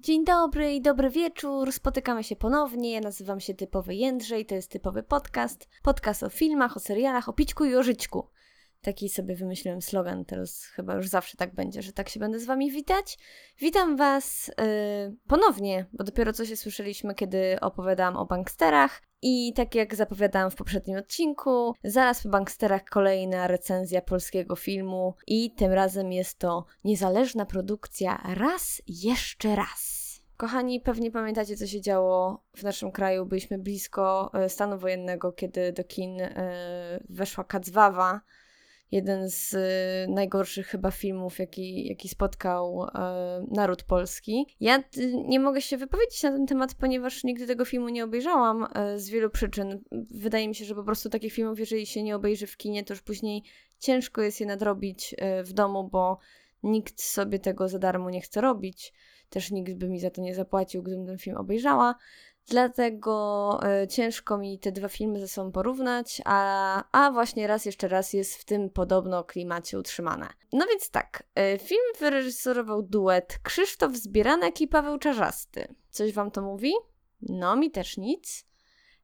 Dzień dobry i dobry wieczór. Spotykamy się ponownie. Ja nazywam się Typowy Jędrzej, to jest typowy podcast. Podcast o filmach, o serialach, o pićku i o żyćku. Taki sobie wymyśliłem slogan, teraz chyba już zawsze tak będzie, że tak się będę z Wami witać. Witam Was yy, ponownie, bo dopiero co się słyszeliśmy, kiedy opowiadałam o banksterach. I tak jak zapowiadałam w poprzednim odcinku, zaraz po banksterach kolejna recenzja polskiego filmu i tym razem jest to niezależna produkcja Raz jeszcze raz. Kochani, pewnie pamiętacie, co się działo w naszym kraju. Byliśmy blisko e, stanu wojennego, kiedy do kin e, weszła Kacwawa, jeden z y, najgorszych chyba filmów, jaki, jaki spotkał y, naród polski. Ja y, nie mogę się wypowiedzieć na ten temat, ponieważ nigdy tego filmu nie obejrzałam z wielu przyczyn. Wydaje mi się, że po prostu takich filmów, jeżeli się nie obejrzy w kinie, to już później ciężko jest je nadrobić w domu, bo nikt sobie tego za darmo nie chce robić. Też nikt by mi za to nie zapłacił, gdybym ten film obejrzała. Dlatego y, ciężko mi te dwa filmy ze sobą porównać, a, a właśnie raz jeszcze raz jest w tym podobno klimacie utrzymane. No więc tak, y, film wyreżyserował duet Krzysztof Zbieranek i Paweł Czarzasty. Coś wam to mówi? No, mi też nic.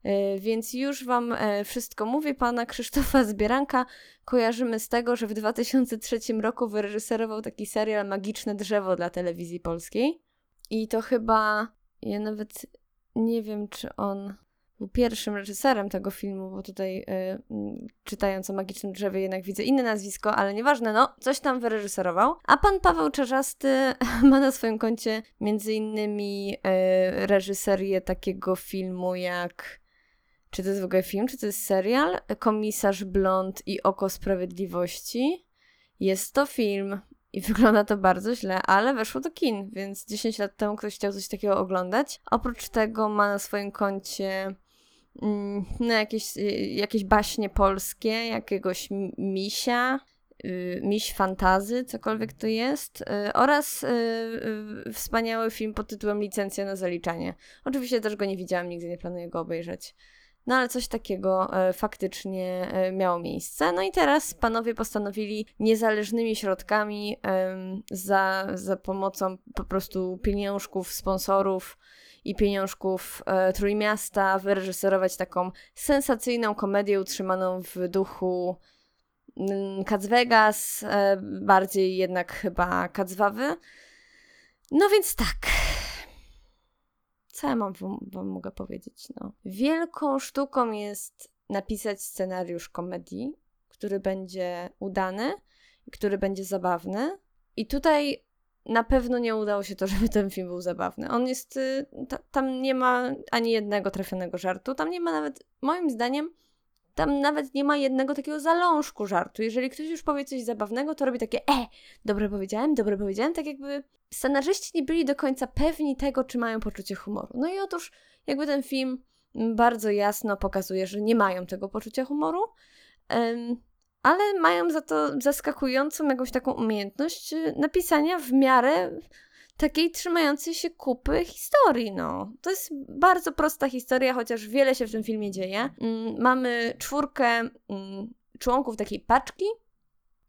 Y, więc już wam wszystko mówię. Pana Krzysztofa Zbieranka kojarzymy z tego, że w 2003 roku wyreżyserował taki serial Magiczne Drzewo dla telewizji polskiej. I to chyba, ja nawet nie wiem, czy on był pierwszym reżyserem tego filmu, bo tutaj y, czytając o Magicznym Drzewie jednak widzę inne nazwisko, ale nieważne, no, coś tam wyreżyserował. A pan Paweł Czarzasty ma na swoim koncie między innymi y, reżyserię takiego filmu jak czy to jest w ogóle film, czy to jest serial? Komisarz Blond i Oko Sprawiedliwości. Jest to film i wygląda to bardzo źle, ale weszło do kin, więc 10 lat temu ktoś chciał coś takiego oglądać. Oprócz tego ma na swoim koncie mm, no, jakieś, y, jakieś baśnie polskie, jakiegoś misia, y, miś fantazy, cokolwiek to jest, y, oraz wspaniały film pod tytułem Licencja na zaliczanie. Oczywiście też go nie widziałam, nigdy nie planuję go obejrzeć. No ale coś takiego e, faktycznie e, miało miejsce. No i teraz panowie postanowili niezależnymi środkami za, za pomocą po prostu pieniążków, sponsorów i pieniążków e, Trójmiasta wyreżyserować taką sensacyjną komedię utrzymaną w duchu mm, Cats Vegas, bardziej jednak chyba Kacwawy. No więc tak, co ja mam wam, wam mogę powiedzieć? No. Wielką sztuką jest napisać scenariusz komedii, który będzie udany, który będzie zabawny. I tutaj na pewno nie udało się to, żeby ten film był zabawny. On jest. Y, tam nie ma ani jednego trafionego żartu. Tam nie ma nawet, moim zdaniem, tam nawet nie ma jednego takiego zalążku żartu. Jeżeli ktoś już powie coś zabawnego, to robi takie e, dobre powiedziałem, dobre powiedziałem, tak jakby scenarzyści nie byli do końca pewni tego, czy mają poczucie humoru. No i otóż jakby ten film bardzo jasno pokazuje, że nie mają tego poczucia humoru, ale mają za to zaskakującą jakąś taką umiejętność y, napisania w miarę takiej trzymającej się kupy historii, no. To jest bardzo prosta historia, chociaż wiele się w tym filmie dzieje. Mm, mamy czwórkę mm, członków takiej paczki,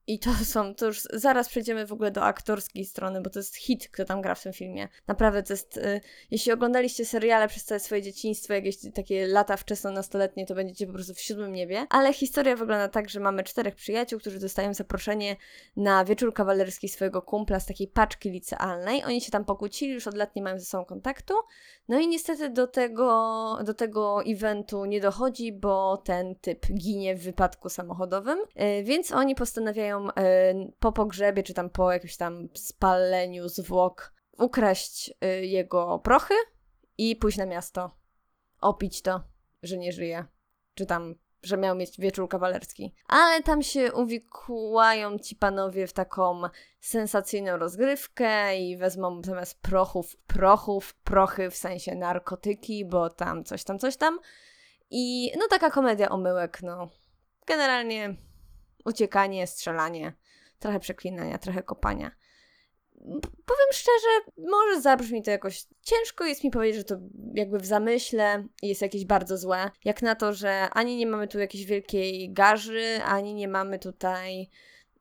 i to są, to już zaraz przejdziemy w ogóle do aktorskiej strony, bo to jest hit, kto tam gra w tym filmie. Naprawdę to jest, y, jeśli oglądaliście seriale przez całe swoje dzieciństwo, jakieś takie lata wczesno-nastoletnie, to będziecie po prostu w siódmym niebie. Ale historia wygląda tak, że mamy czterech przyjaciół, którzy dostają zaproszenie na wieczór kawalerski swojego kumpla z takiej paczki licealnej. Oni się tam pokłócili, już od lat nie mają ze sobą kontaktu. No i niestety do tego, do tego eventu nie dochodzi, bo ten typ ginie w wypadku samochodowym, y, więc oni postanawiają E, po pogrzebie, czy tam po jakimś tam spaleniu zwłok ukraść e, jego prochy i pójść na miasto. Opić to, że nie żyje. Czy tam, że miał mieć wieczór kawalerski. Ale tam się uwikłają ci panowie w taką sensacyjną rozgrywkę i wezmą zamiast prochów, prochów, prochy w sensie narkotyki, bo tam coś tam, coś tam. I no taka komedia omyłek, no. Generalnie uciekanie, strzelanie, trochę przeklinania, trochę kopania. Powiem szczerze, może zabrzmi to jakoś ciężko jest mi powiedzieć, że to jakby w zamyśle jest jakieś bardzo złe. Jak na to, że ani nie mamy tu jakiejś wielkiej garzy, ani nie mamy tutaj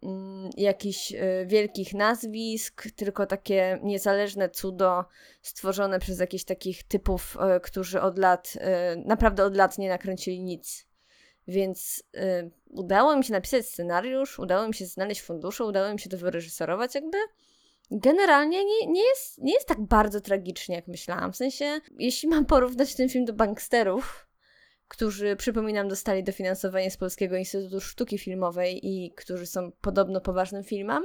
mm, jakichś y, wielkich nazwisk, tylko takie niezależne cudo stworzone przez jakichś takich typów, y, którzy od lat, y, naprawdę od lat nie nakręcili nic. Więc y, udało mi się napisać scenariusz, udało mi się znaleźć fundusze, udało mi się to wyreżyserować, jakby generalnie nie, nie, jest, nie jest tak bardzo tragicznie, jak myślałam. W sensie, jeśli mam porównać ten film do banksterów, którzy, przypominam, dostali dofinansowanie z Polskiego Instytutu Sztuki Filmowej i którzy są podobno poważnym filmem,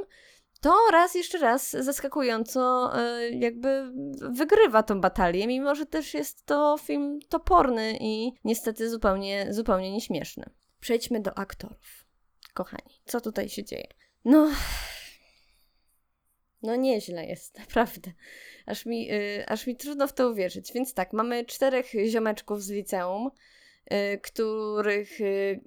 to raz jeszcze raz zaskakująco y, jakby wygrywa tą batalię, mimo że też jest to film toporny i niestety zupełnie, zupełnie nieśmieszny. Przejdźmy do aktorów. Kochani, co tutaj się dzieje? No, no nieźle jest, naprawdę. Aż mi, yy, aż mi trudno w to uwierzyć. Więc tak, mamy czterech ziomeczków z liceum, których yy,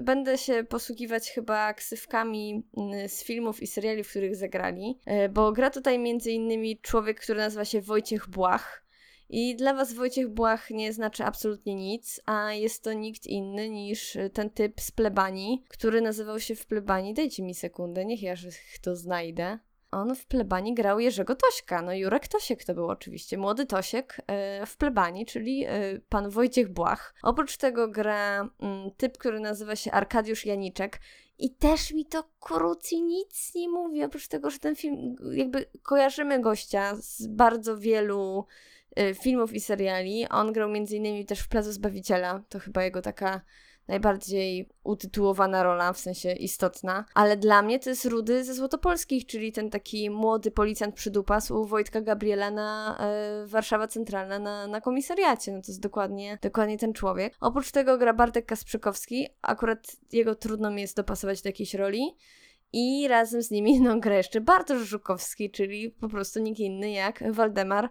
będę się posługiwać chyba ksywkami y, z filmów i seriali, w których zagrali, y, bo gra tutaj między innymi człowiek, który nazywa się Wojciech Błach. I dla Was Wojciech Błach nie znaczy absolutnie nic, a jest to nikt inny niż ten typ z plebanii, który nazywał się w plebanii. Dajcie mi sekundę, niech ja to znajdę on w plebanii grał Jerzego Tośka. No Jurek Tosiek to był oczywiście. Młody Tosiek e, w plebanii, czyli e, pan Wojciech Błach. Oprócz tego gra mm, typ, który nazywa się Arkadiusz Janiczek. I też mi to krócej nic nie mówi, oprócz tego, że ten film, jakby kojarzymy gościa z bardzo wielu e, filmów i seriali. On grał innymi też w Plazu Zbawiciela. To chyba jego taka najbardziej utytułowana rola, w sensie istotna, ale dla mnie to jest Rudy ze Złotopolskich, czyli ten taki młody policjant przydupas u Wojtka Gabriela na e, Warszawa Centralna na, na komisariacie. No to jest dokładnie, dokładnie ten człowiek. Oprócz tego gra Bartek Kasprzykowski, akurat jego trudno mi jest dopasować do jakiejś roli. I razem z nimi no, gra jeszcze Bartosz Żukowski, czyli po prostu nikt inny jak Waldemar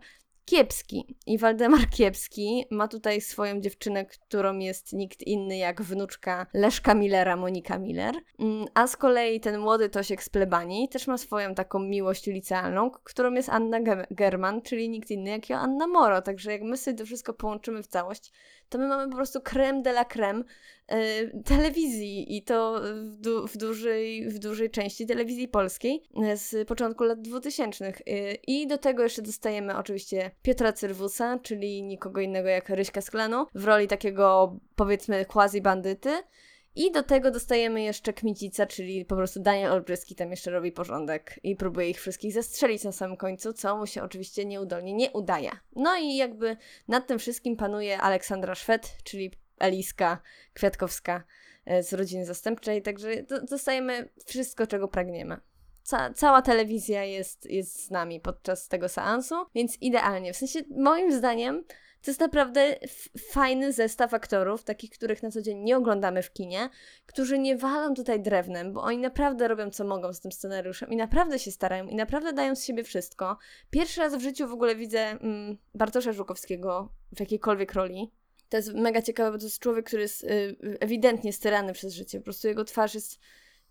Kiepski. I Waldemar Kiepski ma tutaj swoją dziewczynę, którą jest nikt inny jak wnuczka Leszka Millera, Monika Miller. Mm, a z kolei ten młody Tosiek z plebanii też ma swoją taką miłość licealną, którą jest Anna German, czyli nikt inny jak Joanna Moro. Także jak my sobie to wszystko połączymy w całość, to my mamy po prostu creme de la creme telewizji i to w, du w, dużej, w dużej części telewizji polskiej y, z początku lat 2000. Y, I do tego jeszcze dostajemy oczywiście Piotra Cyrwusa, czyli nikogo innego jak Ryśka Sklano, w roli takiego powiedzmy quasi-bandyty. I do tego dostajemy jeszcze Kmicica, czyli po prostu Daniel Olbrzyski tam jeszcze robi porządek i próbuje ich wszystkich zastrzelić na samym końcu, co mu się oczywiście nieudolnie nie udaje. No i jakby nad tym wszystkim panuje Aleksandra Szwed, czyli Eliska Kwiatkowska e, z rodziny zastępczej, także dostajemy wszystko, czego pragniemy. Ca cała telewizja jest, jest z nami podczas tego seansu, więc idealnie. W sensie, moim zdaniem, to jest naprawdę fajny zestaw aktorów, takich, których na co dzień nie oglądamy w kinie, którzy nie walą tutaj drewnem, bo oni naprawdę robią co mogą z tym scenariuszem i naprawdę się starają i naprawdę dają z siebie wszystko. Pierwszy raz w życiu w ogóle widzę mm, Bartosza Żukowskiego w jakiejkolwiek roli. To jest mega ciekawe, bo to jest człowiek, który jest y, ewidentnie styrany przez życie. Po prostu jego twarz jest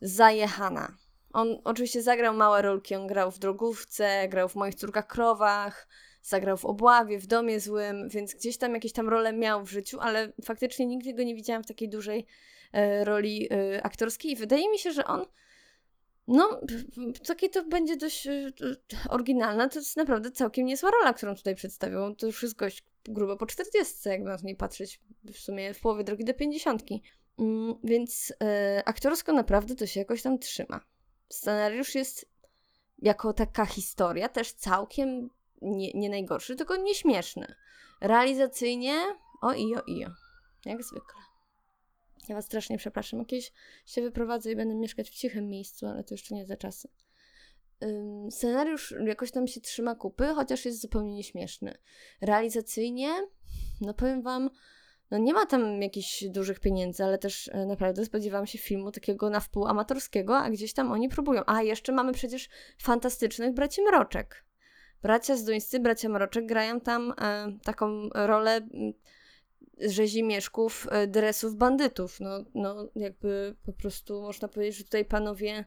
zajechana. On oczywiście zagrał małe rolki, on grał w Drogówce, grał w Moich Córkach Krowach, zagrał w Obławie, w Domie Złym, więc gdzieś tam jakieś tam role miał w życiu, ale faktycznie nigdy go nie widziałam w takiej dużej e, roli e, aktorskiej i wydaje mi się, że on no, takie to będzie dość e, oryginalne, to jest naprawdę całkiem niezła rola, którą tutaj przedstawią. To już jest gość grubo po 40, jakby na nie patrzeć, w sumie w połowie drogi do 50. Mm, więc e, aktorsko naprawdę to się jakoś tam trzyma. Scenariusz jest jako taka historia też całkiem nie, nie najgorszy, tylko nieśmieszny. Realizacyjnie o i o i o. Jak zwykle. Ja was strasznie przepraszam. Jakieś się wyprowadzę i będę mieszkać w cichym miejscu, ale to jeszcze nie za czasy. Scenariusz jakoś tam się trzyma kupy, chociaż jest zupełnie nieśmieszny. Realizacyjnie, no powiem wam, no nie ma tam jakichś dużych pieniędzy, ale też e, naprawdę spodziewałam się filmu takiego na wpół amatorskiego, a gdzieś tam oni próbują. A jeszcze mamy przecież fantastycznych braci Mroczek. Bracia Zduńscy, bracia Mroczek grają tam e, taką rolę rzezimieszków, e, dresów bandytów. No, no jakby po prostu można powiedzieć, że tutaj panowie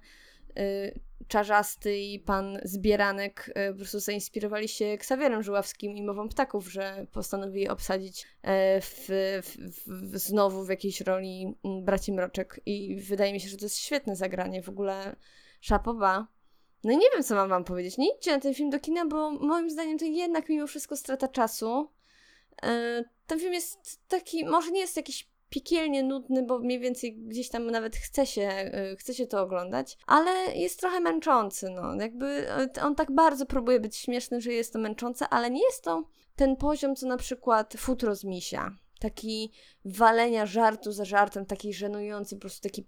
Czarzasty i pan Zbieranek y, po prostu zainspirowali się Ksawierem Żuławskim i Mową Ptaków, że postanowili obsadzić y, w, w, w, znowu w jakiejś roli braci Mroczek i wydaje mi się, że to jest świetne zagranie. W ogóle Szapoba. No i nie wiem, co mam wam powiedzieć. Nie idźcie na ten film do kina, bo moim zdaniem to jednak mimo wszystko strata czasu. Yy, ten film jest taki, może nie jest jakiś piekielnie nudny, bo mniej więcej gdzieś tam nawet chce się, yy, chce się to oglądać, ale jest trochę męczący, no. Jakby yy, on tak bardzo próbuje być śmieszny, że jest to męczące, ale nie jest to ten poziom, co na przykład Futro z Misia. Taki walenia żartu za żartem, taki żenujący, po prostu taki,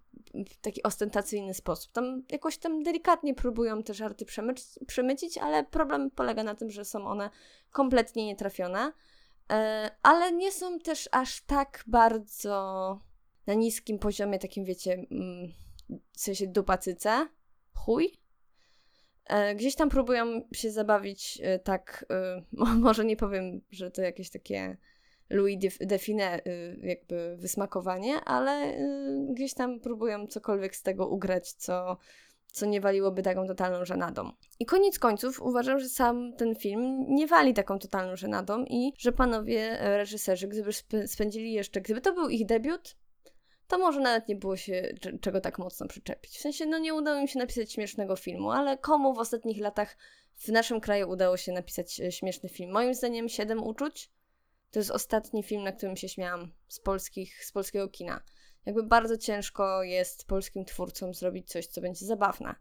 taki ostentacyjny sposób. Tam jakoś tam delikatnie próbują te żarty przemycić, przemycić ale problem polega na tym, że są one kompletnie nietrafione. E, ale nie są też aż tak bardzo na niskim poziomie, takim wiecie, mm, w sensie dupacyce, chuj. E, gdzieś tam próbują się zabawić e, tak, może nie powiem, że to jakieś takie Louis Define jakby wysmakowanie, ale gdzieś tam próbują cokolwiek z tego ugrać, co co nie waliłoby taką totalną żenadą. I koniec końców uważam, że sam ten film nie wali taką totalną żenadą i że panowie e, reżyserzy, gdyby spędzili jeszcze, gdyby to był ich debiut, to może nawet nie było się czego tak mocno przyczepić. W sensie, no nie udało im się napisać śmiesznego filmu, ale komu w ostatnich latach w naszym kraju udało się napisać e, śmieszny film? Moim zdaniem Siedem Uczuć to jest ostatni film, na którym się śmiałam z, polskich, z polskiego kina jakby bardzo ciężko jest polskim twórcom zrobić coś, co będzie zabawne.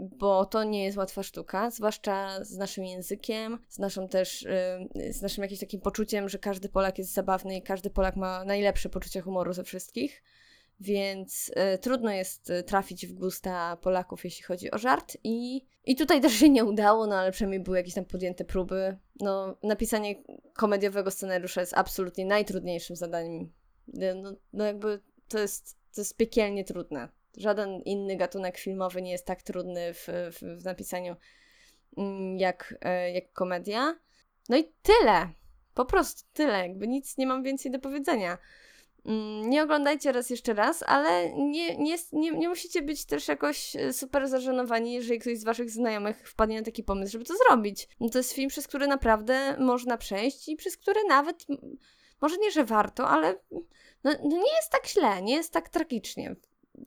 Bo to nie jest łatwa sztuka, zwłaszcza z naszym językiem, z naszą też, yy, z naszym jakimś takim poczuciem, że każdy Polak jest zabawny i każdy Polak ma najlepsze poczucie humoru ze wszystkich. Więc y, trudno jest y, trafić w gusta Polaków, jeśli chodzi o żart. I, I tutaj też się nie udało, no ale przynajmniej były jakieś tam podjęte próby. No, napisanie komediowego scenariusza jest absolutnie najtrudniejszym zadaniem. No, no jakby to jest, to jest piekielnie trudne. Żaden inny gatunek filmowy nie jest tak trudny w, w, w napisaniu mm, jak, e, jak komedia. No i tyle. Po prostu tyle. Jakby nic nie mam więcej do powiedzenia. Mm, nie oglądajcie raz jeszcze raz, ale nie, nie, nie, nie musicie być też jakoś e, super zażenowani, jeżeli ktoś z waszych znajomych wpadnie na taki pomysł, żeby to zrobić. No to jest film, przez który naprawdę można przejść i przez który nawet, może nie, że warto, ale no, no nie jest tak źle, nie jest tak tragicznie.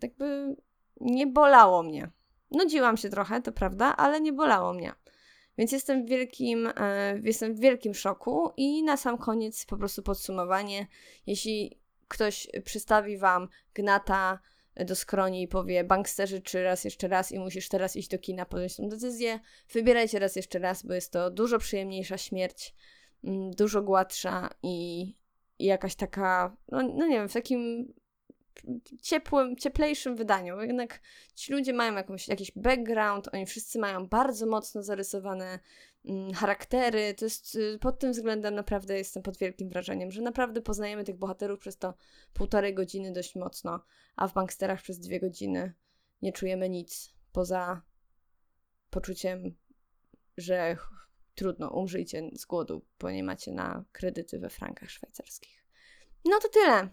Jakby nie bolało mnie. Nudziłam się trochę, to prawda, ale nie bolało mnie. Więc jestem w wielkim, e, jestem w wielkim szoku i na sam koniec po prostu podsumowanie. Jeśli ktoś przystawi wam gnata do skroni i powie banksterzy czy raz jeszcze raz i musisz teraz iść do kina podjąć tę decyzję, wybierajcie raz jeszcze raz, bo jest to dużo przyjemniejsza śmierć, mm, dużo gładsza i i jakaś taka, no, no nie wiem, w takim ciepłym, cieplejszym wydaniu. Jednak ci ludzie mają jakąś, jakiś background, oni wszyscy mają bardzo mocno zarysowane mm, charaktery. To jest y, pod tym względem naprawdę jestem pod wielkim wrażeniem, że naprawdę poznajemy tych bohaterów przez to półtorej godziny dość mocno, a w banksterach przez dwie godziny nie czujemy nic poza poczuciem, że trudno, umrzyjcie z głodu, bo nie macie na kredyty we frankach szwajcarskich. No to tyle.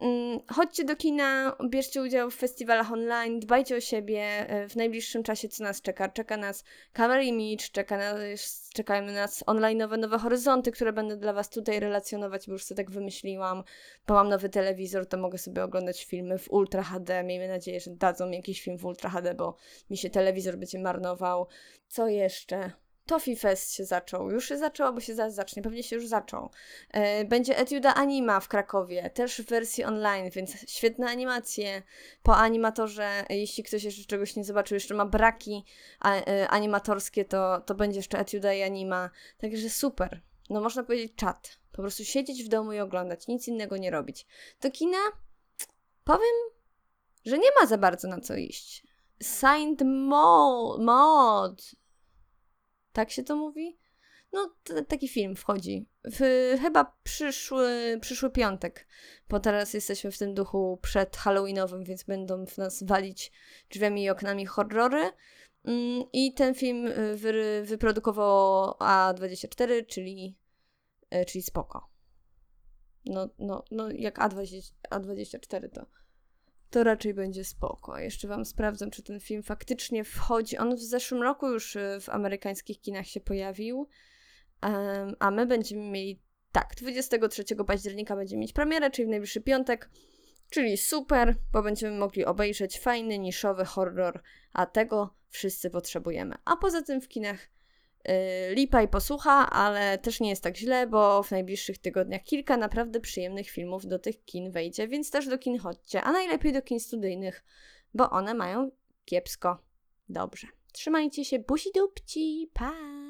Mm, chodźcie do kina, bierzcie udział w festiwalach online, dbajcie o siebie. E, w najbliższym czasie co nas czeka? Czeka nas Camera Image, czeka nas, czekają na nas online'owe nowe horyzonty, które będę dla Was tutaj relacjonować, bo już sobie tak wymyśliłam. Bo mam nowy telewizor, to mogę sobie oglądać filmy w Ultra HD. Miejmy nadzieję, że dadzą mi jakiś film w Ultra HD, bo mi się telewizor będzie marnował. Co jeszcze? Toffee Fest się zaczął. Już się zaczął, bo się zaraz zacznie. Pewnie się już zaczął. E, będzie Etiuda Anima w Krakowie, też w wersji online, więc świetne animacje. Po animatorze, jeśli ktoś jeszcze czegoś nie zobaczył, jeszcze ma braki e, animatorskie, to, to będzie jeszcze Etiuda i Anima. Także super. No można powiedzieć czat. Po prostu siedzieć w domu i oglądać, nic innego nie robić. Do kina powiem, że nie ma za bardzo na co iść. Signed Mod tak się to mówi? No, taki film wchodzi. W, chyba przyszły, przyszły piątek, bo teraz jesteśmy w tym duchu przed Halloweenowym, więc będą w nas walić drzwiami i oknami horrory. Mm, I ten film y, wy, wyprodukowało A24, czyli, y, czyli spoko. No, no, no jak A20, A24 to to raczej będzie spoko. Jeszcze Wam sprawdzę, czy ten film faktycznie wchodzi. On w zeszłym roku już y, w amerykańskich kinach się pojawił, a my będziemy mieli, tak, 23 października będziemy mieć premierę, czyli w najbliższy piątek. Czyli super, bo będziemy mogli obejrzeć fajny, niszowy horror, a tego wszyscy potrzebujemy. A poza tym w kinach lipa i posłucha, ale też nie jest tak źle, bo w najbliższych tygodniach kilka naprawdę przyjemnych filmów do tych kin wejdzie, więc też do kin chodźcie, a najlepiej do kin studyjnych, bo one mają kiepsko. Dobrze. Trzymajcie się, buzi dupci, pa!